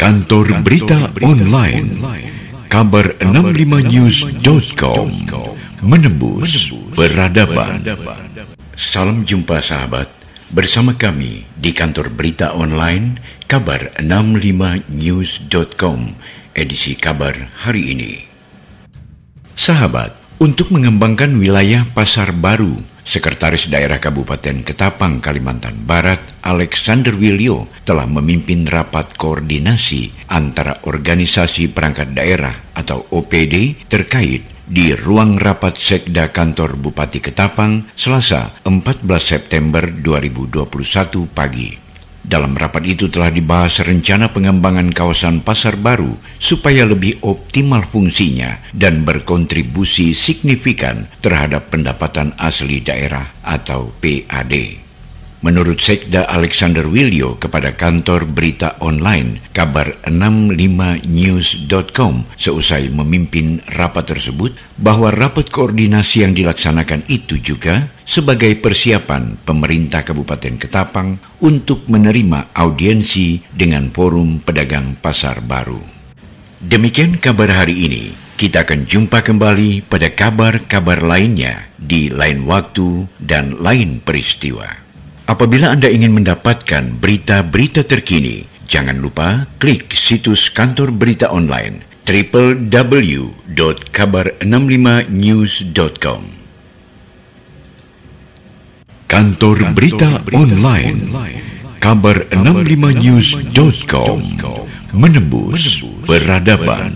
Kantor Berita Online Kabar 65news.com Menembus Peradaban. Salam jumpa sahabat. Bersama kami di kantor berita online Kabar 65news.com Edisi kabar hari ini. Sahabat, untuk mengembangkan wilayah pasar baru Sekretaris Daerah Kabupaten Ketapang, Kalimantan Barat, Alexander Wilio, telah memimpin rapat koordinasi antara organisasi perangkat daerah atau OPD terkait di ruang rapat Sekda Kantor Bupati Ketapang, Selasa 14 September 2021 pagi. Dalam rapat itu telah dibahas rencana pengembangan kawasan pasar baru supaya lebih optimal fungsinya dan berkontribusi signifikan terhadap pendapatan asli daerah atau PAD. Menurut Sekda Alexander Wilio kepada kantor berita online kabar 65news.com seusai memimpin rapat tersebut bahwa rapat koordinasi yang dilaksanakan itu juga sebagai persiapan pemerintah Kabupaten Ketapang untuk menerima audiensi dengan forum pedagang pasar baru. Demikian kabar hari ini. Kita akan jumpa kembali pada kabar-kabar lainnya di lain waktu dan lain peristiwa. Apabila Anda ingin mendapatkan berita-berita terkini, jangan lupa klik situs kantor berita online www.kabar65news.com Kantor Berita Online Kabar65news.com Menembus Peradaban